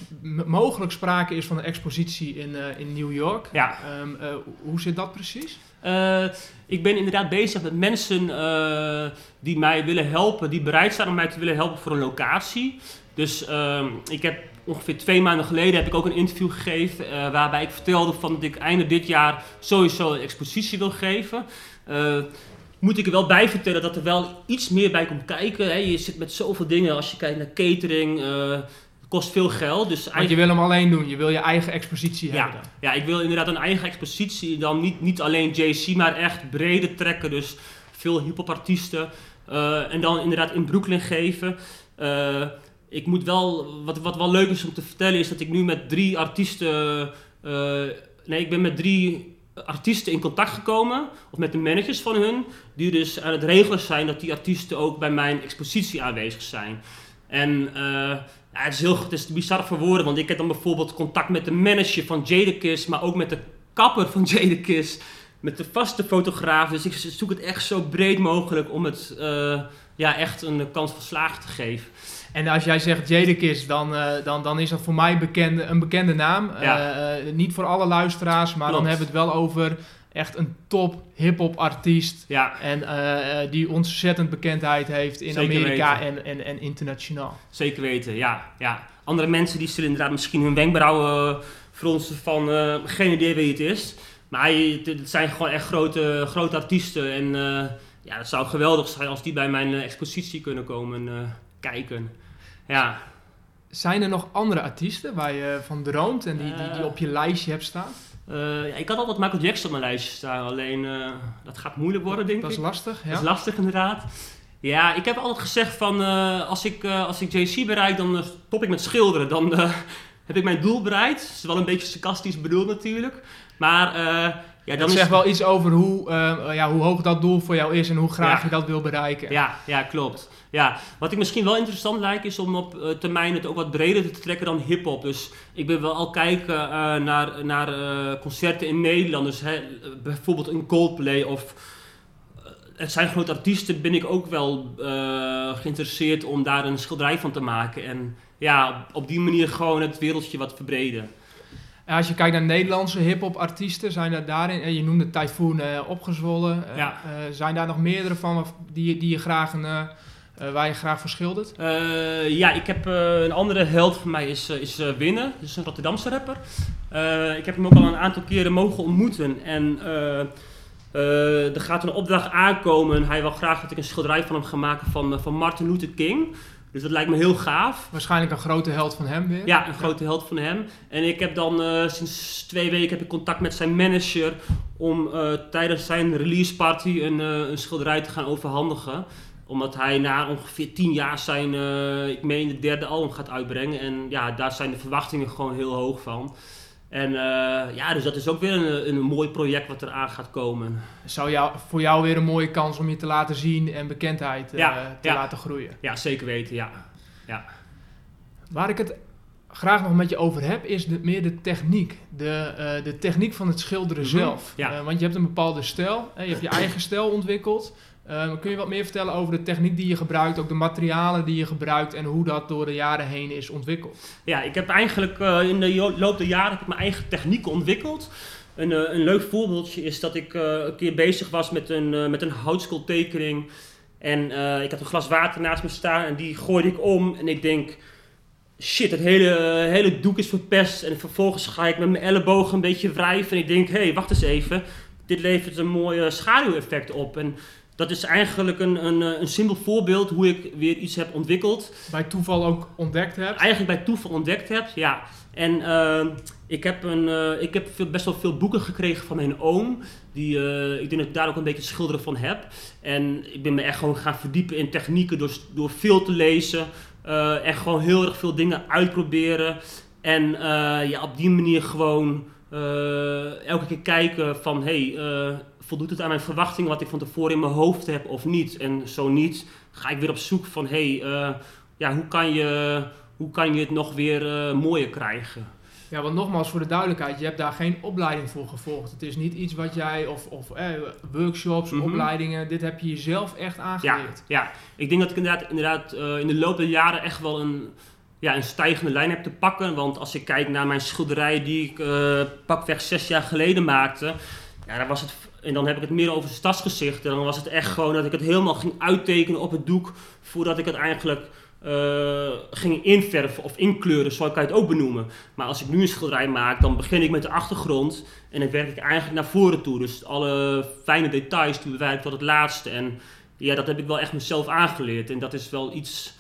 mogelijk sprake is van een expositie in, in New York. Ja. Um, hoe zit dat precies? ik ben inderdaad bezig met mensen die mij willen helpen, die bereid zijn om mij te willen helpen voor een locatie. Dus ehm, ik heb ongeveer twee maanden geleden heb ik ook een interview gegeven uh, waarbij ik vertelde van dat ik einde dit jaar sowieso een expositie wil geven. Uh, moet ik er wel bij vertellen dat er wel iets meer bij komt kijken. Hè. Je zit met zoveel dingen als je kijkt naar catering. Uh, kost veel geld. Dus Want je wil hem alleen doen, je wil je eigen expositie ja, hebben. Ja, ik wil inderdaad een eigen expositie. Dan niet, niet alleen JC, maar echt brede trekken. Dus veel hip-hop artiesten. en dan inderdaad in Brooklyn geven ik moet wel, wat, wat wel leuk is om te vertellen, is dat ik nu met drie artiesten. Uh, nee, ik ben met drie artiesten in contact gekomen, of met de managers van hun, die dus aan het regelen zijn dat die artiesten ook bij mijn expositie aanwezig zijn. En uh, ja, het is heel het is bizar voor woorden, want ik heb dan bijvoorbeeld contact met de manager van Jadakiss, maar ook met de kapper van Jadakiss met de vaste fotograaf. Dus ik zoek het echt zo breed mogelijk om het eh, ja, echt een kans van slagen te geven. En als jij zegt Jadekis, dan, uh, dan, dan is dat voor mij bekende, een bekende naam. Ja. Uh, niet voor alle luisteraars, maar Klopt. dan hebben we het wel over echt een top hip-hop artiest. Ja. En uh, die ontzettend bekendheid heeft in Zeker Amerika en, en, en internationaal. Zeker weten, ja. ja. Andere mensen die zullen inderdaad misschien hun wenkbrauwen fronsen van geen idee wie het is. Maar het zijn gewoon echt grote, grote artiesten. En ja, het zou geweldig zijn als die bij mijn expositie kunnen komen kijken. Ja. Zijn er nog andere artiesten waar je van droomt en die, die, die op je lijstje hebt staan? Uh, ja, ik had altijd Michael Jackson op mijn lijstje staan, alleen uh, dat gaat moeilijk worden, denk ik. Dat is lastig, ja. Dat is lastig, inderdaad. Ja, ik heb altijd gezegd van, uh, als ik, als ik JC bereik, dan stop ik met schilderen. Dan *laughs* heb ik mijn doel bereikt. Dat is wel een beetje sarcastisch bedoeld natuurlijk. Maar ja, dan zegt wel iets over hoe, ja, hoe hoog dat doel voor jou is en hoe graag je dat wil bereiken. Ja, ja klopt. Ja, wat ik misschien wel interessant lijkt is om op uh, termijn het ook wat breder te trekken dan hip-hop. Dus ik ben wel al kijken uh, naar, naar uh, concerten in Nederland. Dus hè, bijvoorbeeld een Coldplay of. Het zijn grote artiesten, ben ik ook wel geïnteresseerd om daar een schilderij van te maken. En ja, op, op die manier gewoon het wereldje wat verbreden. als je kijkt naar Nederlandse hip-hop artiesten, zijn er daarin, je noemde Typhoon opgezwollen. Ja. zijn daar nog meerdere van die, die je graag een uh, waar je graag voor schildert? Uh, ja, ik heb uh, een andere held van mij is, is Winnen. Dat is een Rotterdamse rapper. ik heb hem ook al een aantal keren mogen ontmoeten. En er gaat een opdracht aankomen. Hij wil graag dat ik een schilderij van hem ga maken van, van Martin Luther King. Dus dat lijkt me heel gaaf. Waarschijnlijk een grote held van hem weer. Ja, een grote held van hem. En ik heb dan sinds twee weken heb ik contact met zijn manager om tijdens zijn release party een, een schilderij te gaan overhandigen omdat hij na ongeveer tien jaar zijn, uh, ik meen, de derde album gaat uitbrengen. En ja, daar zijn de verwachtingen gewoon heel hoog van. En uh, ja, dus dat is ook weer een, een mooi project wat eraan gaat komen. Zou jou, voor jou weer een mooie kans om je te laten zien en bekendheid uh, ja, te ja. laten groeien? Ja, zeker weten, ja. ja. Waar ik het graag nog met je over heb, is de, meer de techniek. De, uh, de techniek van het schilderen mm -hmm. zelf. Ja. want je hebt een bepaalde stijl. je hebt je eigen stijl ontwikkeld. Um, kun je wat meer vertellen over de techniek die je gebruikt, ook de materialen die je gebruikt en hoe dat door de jaren heen is ontwikkeld? Ja, ik heb eigenlijk uh, in de loop der jaren heb ik mijn eigen techniek ontwikkeld. Een, uh, een leuk voorbeeldje is dat ik uh, een keer bezig was met een, met een houtskooltekening. En ik had een glas water naast me staan en die gooide ik om. En ik denk, shit, het hele, hele doek is verpest. En vervolgens ga ik met mijn ellebogen een beetje wrijven. En ik denk, hé, hey, wacht eens even. Dit levert een mooi schaduweffect op. En dat is eigenlijk een, een, een simpel voorbeeld hoe ik weer iets heb ontwikkeld. Bij toeval ook ontdekt hebt? Eigenlijk bij toeval ontdekt heb, ja. En uh, ik heb, een, uh, ik heb veel, best wel veel boeken gekregen van mijn oom. Die, uh, ik denk dat ik daar ook een beetje schilderen van heb. En ik ben me echt gewoon gaan verdiepen in technieken door, door veel te lezen. en gewoon heel erg veel dingen uitproberen. En ja, op die manier gewoon elke keer kijken van... Hey, voldoet het aan mijn verwachtingen wat ik van tevoren in mijn hoofd heb of niet? En zo niet, ga ik weer op zoek van hé, hey, uh, ja, hoe, kan je, hoe kan je het nog weer uh, mooier krijgen? Ja, want nogmaals voor de duidelijkheid, je hebt daar geen opleiding voor gevolgd. Het is niet iets wat jij, of, of eh, workshops, mm -hmm. opleidingen, dit heb je jezelf echt aangeleerd. Ja, ja. ik denk dat ik inderdaad, inderdaad uh, in de loop der jaren echt wel een, ja, een stijgende lijn heb te pakken. Want als ik kijk naar mijn schilderij die ik pakweg zes jaar geleden maakte, ja, dan was het en dan heb ik het meer over stadsgezicht. En dan was het echt gewoon dat ik het helemaal ging uittekenen op het doek. Voordat ik het eigenlijk uh, ging inverven of inkleuren, zo kan je het ook benoemen. Maar als ik nu een schilderij maak, dan begin ik met de achtergrond. En dan werk ik eigenlijk naar voren toe. Dus alle fijne details die bewerk tot het laatste. En ja, dat heb ik wel echt mezelf aangeleerd. En dat is wel iets...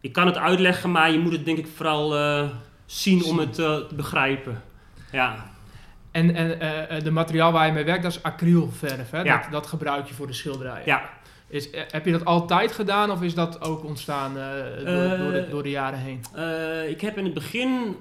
Ik kan het uitleggen, maar je moet het denk ik vooral uh, zien om het uh, te begrijpen. Ja. En, en uh, de materiaal waar je mee werkt, dat is acrylverf. Hè? Ja. Dat, dat gebruik je voor de schilderijen. Ja. Is, heb je dat altijd gedaan of is dat ook ontstaan uh, door, door, de, door, de, jaren heen? Ik heb in het begin,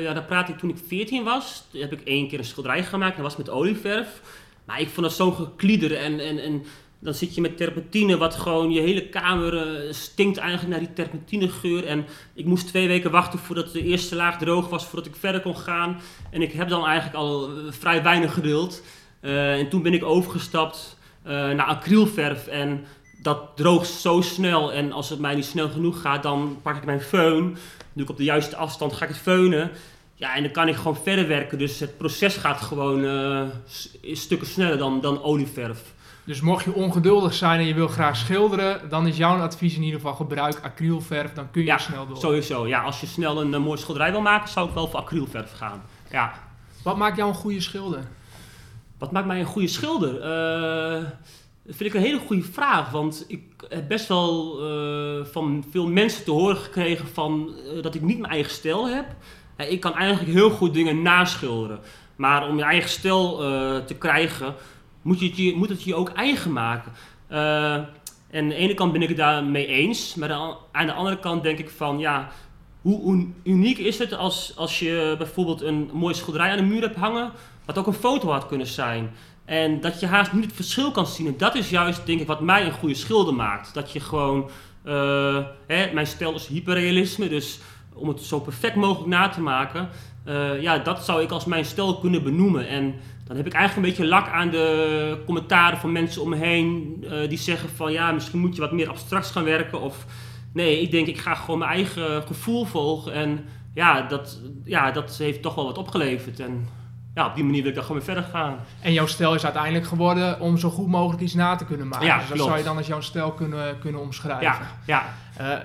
ja, daar praat ik toen ik 14 was, heb ik één keer een schilderij gemaakt. Dat was met olieverf. Maar ik vond dat zo geklieder en, en, en dan zit je met terpentine, wat gewoon je hele kamer uh, stinkt eigenlijk naar die terpentinegeur. En ik moest twee weken wachten voordat de eerste laag droog was, voordat ik verder kon gaan. En ik heb dan eigenlijk al uh, vrij weinig geduld. Eh, en toen ben ik overgestapt eh, naar acrylverf en dat droogt zo snel. En als het mij niet snel genoeg gaat, dan pak ik mijn föhn. Doe ik op de juiste afstand, ga ik het feunen. Ja, en dan kan ik gewoon verder werken. Dus het proces gaat gewoon uh, stukken sneller dan, dan olieverf. Dus mocht je ongeduldig zijn en je wil graag schilderen, dan is jouw advies in ieder geval gebruik acrylverf, dan kun je ja, snel door. sowieso. Ja, als je snel een, mooie schilderij wil maken, zou ik wel voor acrylverf gaan. Ja. Wat maakt jou een goede schilder? Wat maakt mij een goede schilder? Uh, dat vind ik een hele goede vraag, want ik heb best wel uh, van veel mensen te horen gekregen van, dat ik niet mijn eigen stijl heb. ik kan eigenlijk heel goed dingen naschilderen. Maar om je eigen stijl te krijgen, moet, je het je, moet het je ook eigen maken. Uh, en aan de ene kant ben ik het daarmee eens, maar aan de andere kant denk ik van ja, hoe, uniek is het als, als je bijvoorbeeld een mooie schilderij aan de muur hebt hangen, wat ook een foto had kunnen zijn. En dat je haast niet het verschil kan zien. En dat is juist, denk ik, wat mij een goede schilder maakt. Dat je gewoon, uh, hè, mijn stijl is hyperrealisme, dus om het zo perfect mogelijk na te maken, uh, ja, dat zou ik als mijn stijl kunnen benoemen. En dan heb ik eigenlijk een beetje lak aan de commentaren van mensen om me heen uh, die zeggen van ja, misschien moet je wat meer abstract gaan werken. Of nee, ik denk ik ga gewoon mijn eigen gevoel volgen. En ja, dat, ja, dat heeft toch wel wat opgeleverd. En ja, op die manier wil ik dan gewoon weer verder gaan. En jouw stijl is uiteindelijk geworden om zo goed mogelijk iets na te kunnen maken. Ja, dus dat klopt. zou je dan als jouw stijl kunnen, kunnen omschrijven. Ja, ja. Uh,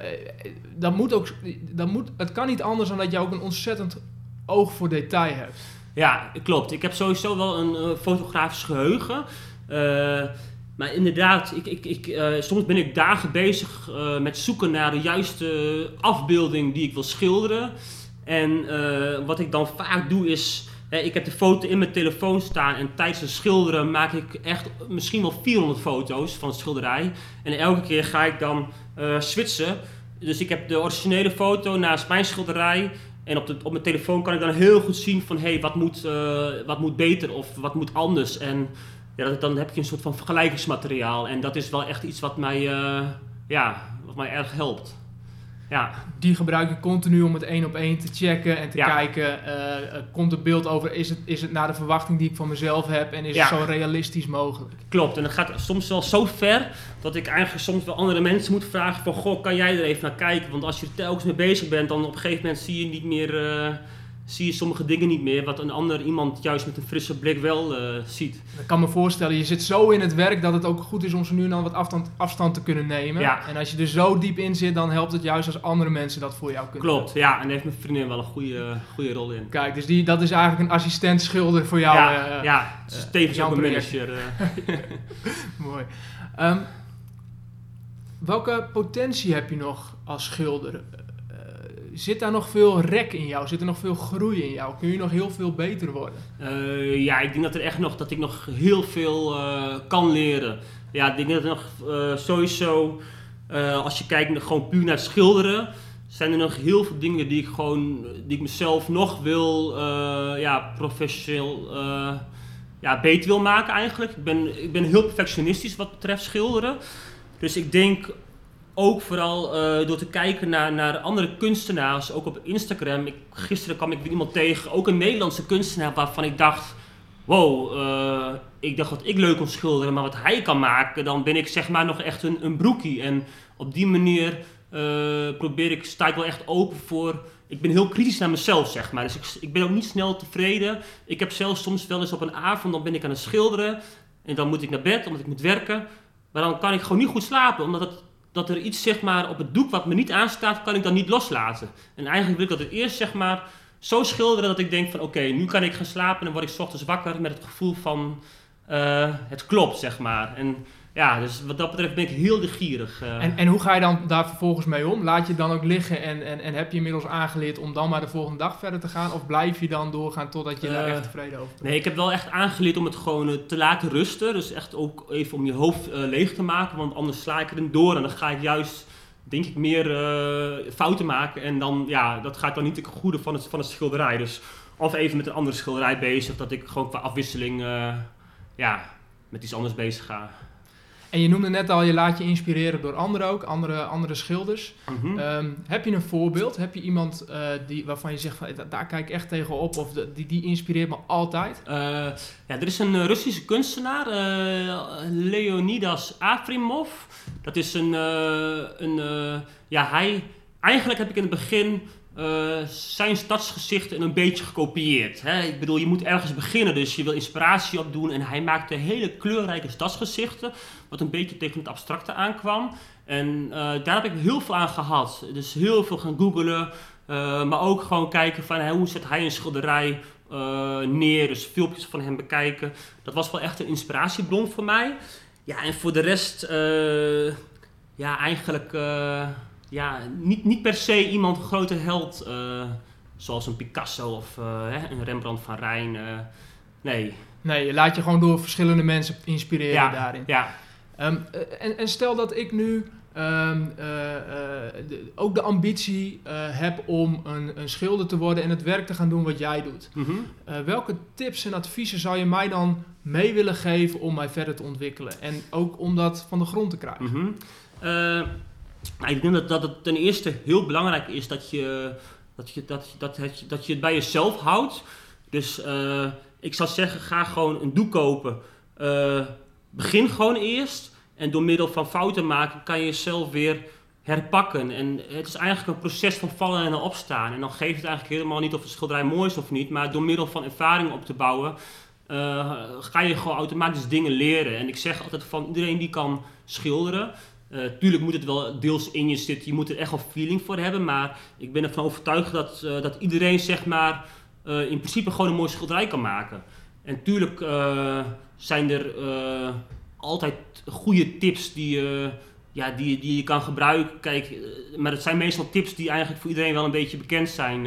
dat moet ook, dat moet, het kan niet anders dan dat je ook een ontzettend oog voor detail hebt. Ja, klopt. Ik heb sowieso wel een uh, fotografisch geheugen. Uh, maar inderdaad, ik, ik, ik, uh, soms ben ik dagen bezig met zoeken naar de juiste afbeelding die ik wil schilderen. En wat ik dan vaak doe is, ik heb de foto in mijn telefoon staan en tijdens het schilderen maak ik echt misschien wel 400 foto's van het schilderij. En elke keer ga ik dan switchen. Dus ik heb de originele foto naast mijn schilderij en op, de, op mijn telefoon kan ik dan heel goed zien van hé, hey, wat, moet, uh, wat moet beter of wat moet anders. En ja, dan heb je een soort van vergelijkingsmateriaal. En dat is wel echt iets wat mij, uh, ja, wat mij erg helpt. Ja. Die gebruik je continu om het één op één te checken en te Ja. kijken, uh, komt het beeld over, is het, is het naar de verwachting die ik van mezelf heb en is Ja. het zo realistisch mogelijk? Klopt, en dat gaat soms wel zo ver dat ik eigenlijk soms wel andere mensen moet vragen van goh, kan jij er even naar kijken? Want als je er telkens mee bezig bent, dan op een gegeven moment zie je niet meer, eh, zie je sommige dingen niet meer, wat een ander iemand juist met een frisse blik wel eh, ziet. Ik kan me voorstellen, je zit zo in het werk dat het ook goed is om zo nu en dan wat afstand, afstand te kunnen nemen. Ja. En als je er zo diep in zit, dan helpt het juist als andere mensen dat voor jou kunnen Klopt, ja, en daar heeft mijn vriendin wel een goede, goede rol in. Kijk, dus die, dat is eigenlijk een assistent schilder voor jou. ja, eh, ja, eh, tevens ook een manager. *laughs* Mooi. Ehm, welke potentie heb je nog als schilder? Zit daar nog veel rek in jou? Zit er nog veel groei in jou? Kun je nog heel veel beter worden? Eh, ja, ik denk dat, er echt nog, dat ik nog heel veel eh, kan leren. Ja, ik denk dat er nog eh, sowieso, als je kijkt gewoon puur naar schilderen, zijn er nog heel veel dingen die ik gewoon, die ik mezelf nog wil, ja, professioneel, ja, beter wil maken eigenlijk. Ik ben, ik ben heel perfectionistisch wat betreft schilderen. Dus ik denk ook vooral eh, door te kijken naar, naar andere kunstenaars, ook op Instagram. Ik, gisteren kwam ik iemand tegen, ook een Nederlandse kunstenaar, waarvan ik dacht: wow, eh, ik dacht dat ik leuk kon schilderen, maar wat hij kan maken, dan ben ik zeg maar nog echt een, een broekie. En op die manier eh, probeer ik, sta ik wel echt open voor. Ik ben heel kritisch naar mezelf, zeg maar. Dus ik, ik ben ook niet snel tevreden. Ik heb zelfs soms wel eens op een avond, dan ben ik aan het schilderen. En dan moet ik naar bed, omdat ik moet werken. Maar dan kan ik gewoon niet goed slapen, omdat het, dat er iets zeg maar, op het doek wat me niet aanstaat, kan ik dan niet loslaten. En eigenlijk wil ik dat het eerst zeg maar, zo schilderen dat ik denk van oké, nu kan ik gaan slapen en word ik 's ochtends wakker met het gevoel van eh, het klopt, zeg maar. En ja, dus wat dat betreft ben ik heel de gierig. eh. En, en hoe ga je dan daar vervolgens mee om? Laat je het dan ook liggen en, en, en heb je inmiddels aangeleerd om dan maar de volgende dag verder te gaan? Of blijf je dan doorgaan totdat je daar Eh, echt tevreden over bent? Nee, ik heb wel echt aangeleerd om het gewoon eh, te laten rusten. Dus echt ook even om je hoofd leeg te maken. Want anders sla ik erin door en dan ga ik juist, denk ik, meer fouten maken. En dan, ja, dat gaat dan niet ten goede van het, van het schilderij. Dus of even met een andere schilderij bezig, dat ik gewoon qua afwisseling, ja, met iets anders bezig ga. En je noemde net al, je laat je inspireren door anderen ook, andere, andere schilders. Mhm. Ehm, heb je een voorbeeld? Heb je iemand eh, die, waarvan je zegt, van, "Da- daar kijk ik echt tegen op of de- die, die inspireert me altijd? Eh, ja, er is een eh, Russische kunstenaar, eh, Leonidas Afrimov. Dat is een, eh, een eh, ja, hij, eigenlijk heb ik in het begin eh, zijn stadsgezichten een beetje gekopieerd. Hè? Ik bedoel, je moet ergens beginnen, dus je wil inspiratie opdoen. En hij maakte hele kleurrijke stadsgezichten, wat een beetje tegen het abstracte aankwam. En eh, daar heb ik heel veel aan gehad. Dus heel veel gaan googlen, eh, maar ook gewoon kijken van hoe zet hij een schilderij neer. Dus filmpjes van hem bekijken. Dat was wel echt een inspiratiebron voor mij. Ja, en voor de rest, ja, eigenlijk ja, niet, niet per se iemand grote held. eh, zoals een Picasso of eh, hè, een Rembrandt van Rijn. eh, nee. Nee, je laat je gewoon door verschillende mensen inspireren Ja, daarin. ja. Eh, en, en stel dat ik nu ehm, eh, eh, de- ook de ambitie heb om een, een schilder te worden en het werk te gaan doen wat jij doet. Mhm. Welke tips en adviezen zou je mij dan mee willen geven om mij verder te ontwikkelen? En ook om dat van de grond te krijgen? Mhm. Ik denk dat, dat het ten eerste heel belangrijk is dat je, dat je, dat, dat, het, dat je het bij jezelf houdt. Dus eh, ik zou zeggen, ga gewoon een doek kopen. Eh, begin gewoon eerst. En door middel van fouten maken kan je jezelf weer herpakken. En het is eigenlijk een proces van vallen en opstaan. En dan geeft het eigenlijk helemaal niet of een schilderij mooi is of niet. Maar door middel van ervaring op te bouwen, eh, ga je gewoon automatisch dingen leren. En ik zeg altijd van iedereen die kan schilderen. Eh, tuurlijk moet het wel deels in je zitten. Je moet er echt wel feeling voor hebben. Maar ik ben ervan overtuigd dat, eh, dat iedereen zeg maar eh, in principe gewoon een mooi schilderij kan maken. En tuurlijk zijn er altijd goede tips die, je ja, die, die je kan gebruiken. Kijk, maar het zijn meestal tips die eigenlijk voor iedereen wel een beetje bekend zijn.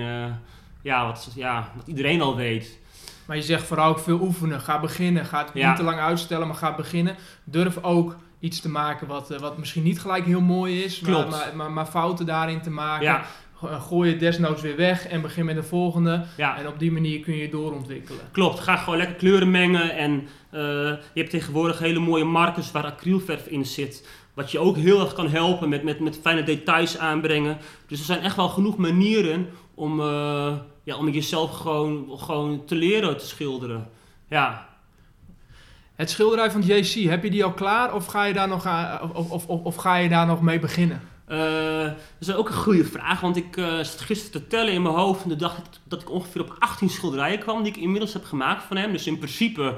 ja, wat, ja, wat iedereen al weet. Maar je zegt vooral ook veel oefenen. Ga beginnen. Ga het Ja. niet te lang uitstellen, maar ga beginnen. Durf ook iets te maken wat, eh, wat misschien niet gelijk heel mooi is, maar, Klopt. maar, maar, maar fouten daarin te maken. Ja, eh, Gooi het desnoods weer weg en begin met de volgende. ja. En op die manier kun je je doorontwikkelen. Klopt, ga gewoon lekker kleuren mengen. En eh, je hebt tegenwoordig hele mooie markers waar acrylverf in zit. Wat je ook heel erg kan helpen met, met, met fijne details aanbrengen. Dus er zijn echt wel genoeg manieren om, ja, om jezelf gewoon, gewoon te leren te schilderen. Ja, Het schilderij van JC, heb je die al klaar of ga je daar nog, aan- of, of, of, ga je daar nog mee beginnen? Eh, dat is ook een goede vraag, want ik eh zat gisteren te tellen in mijn hoofd en toen dacht dat ik ongeveer op 18 schilderijen kwam die ik inmiddels heb gemaakt van hem. Dus in principe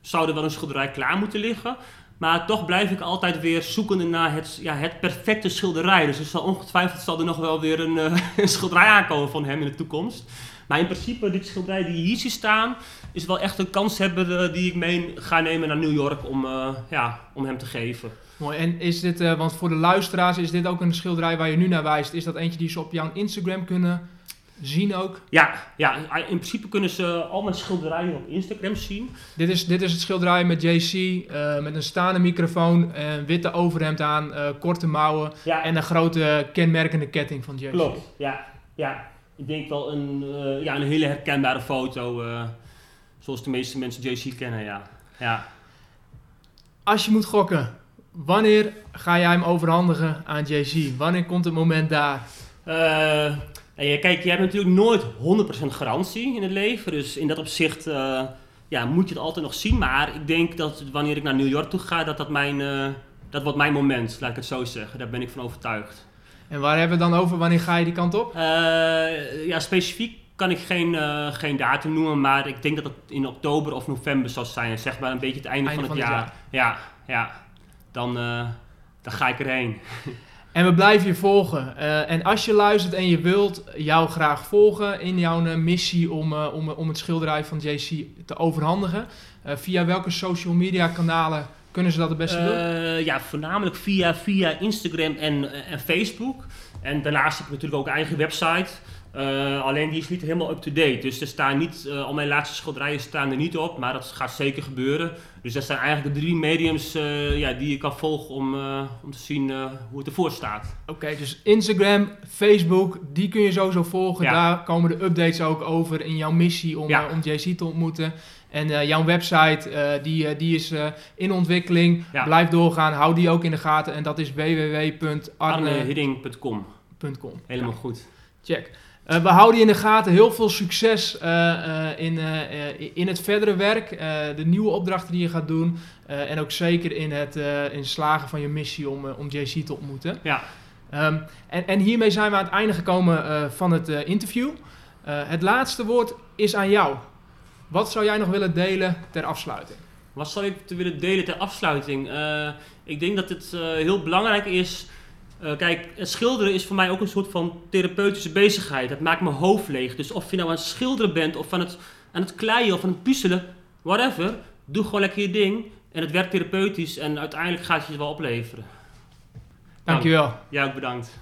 zou er wel een schilderij klaar moeten liggen. Maar toch blijf ik altijd weer zoekende naar het, ja, het perfecte schilderij. Dus er zal ongetwijfeld zal er nog wel weer een, eh, *laughs* schilderij aankomen van hem in de toekomst. Maar in principe, dit schilderij die hier ziet staan, is wel echt een kanshebber eh, die ik mee ga nemen naar New York om, eh, ja, om hem te geven. Mooi. En is dit, want voor de luisteraars is dit ook een schilderij waar je nu naar wijst. Is dat eentje die ze op jouw Instagram kunnen zien ook? Ja, ja, in principe kunnen ze al mijn schilderijen op Instagram zien. Dit is, dit is het schilderij met JC, eh, met een staande microfoon, een witte overhemd aan, eh, korte mouwen Ja, en een grote kenmerkende ketting van JC. klopt. Ja, ja. Ik denk wel een, eh, ja, een hele herkenbare foto, zoals de meeste mensen JC kennen, ja. Ja, Als je moet gokken, wanneer ga jij hem overhandigen aan JC? Wanneer komt het moment daar? En kijk, je hebt natuurlijk nooit 100% garantie in het leven. Dus in dat opzicht eh, ja, moet je het altijd nog zien. Maar ik denk dat wanneer ik naar New York toe ga, dat dat mijn, eh, dat wordt mijn moment, laat ik het zo zeggen. Daar ben ik van overtuigd. En waar hebben we het dan over? Wanneer ga je die kant op? Eh, ja, specifiek kan ik geen, geen datum noemen, maar ik denk dat het in oktober of november zal zijn. Zeg maar een beetje het einde, Einde van het van het jaar. Ja, ja. Dan, dan ga ik erheen. *laughs* En we blijven je volgen. Eh, en als je luistert en je wilt jou graag volgen in jouw eh, missie om, eh, om, om het schilderij van JC te overhandigen, via welke social media kanalen kunnen ze dat het beste doen? Ja, voornamelijk via, via Instagram en, en Facebook. En daarnaast heb ik natuurlijk ook eigen website. Eh, alleen die is niet helemaal up-to-date. Dus er staan niet, eh, al mijn laatste schilderijen staan er niet op, maar dat gaat zeker gebeuren. Dus dat zijn eigenlijk de drie mediums eh, ja, die je kan volgen om, om te zien hoe het ervoor staat. Oké, dus Instagram, Facebook, die kun je sowieso volgen. Ja. Daar komen de updates ook over in jouw missie om, Ja. om JC te ontmoeten. En jouw website, die, die is in ontwikkeling. Ja. Blijf doorgaan, hou die ook in de gaten. En dat is www.arne.com. Arnehidding.com. Helemaal goed. Check. Eh, we houden je in de gaten. Heel veel succes eh, eh, in, eh, eh, in het verdere werk. eh, de nieuwe opdrachten die je gaat doen. eh, en ook zeker in het eh, in slagen van je missie om, om JC te ontmoeten. Ja. Ehm, en, en hiermee zijn we aan het einde gekomen eh, van het eh, interview. Eh, het laatste woord is aan jou. Wat zou jij nog willen delen ter afsluiting? Wat zou ik te willen delen ter afsluiting? Eh, ik denk dat het eh, heel belangrijk is. Eh, kijk, het schilderen is voor mij ook een soort van therapeutische bezigheid. Het maakt mijn hoofd leeg. Dus of je nou aan het schilderen bent, of aan het, aan het kleien, of aan het puzzelen, whatever. Doe gewoon lekker je ding. En het werkt therapeutisch en uiteindelijk gaat het je wel opleveren. Dankjewel. Ja, ook bedankt.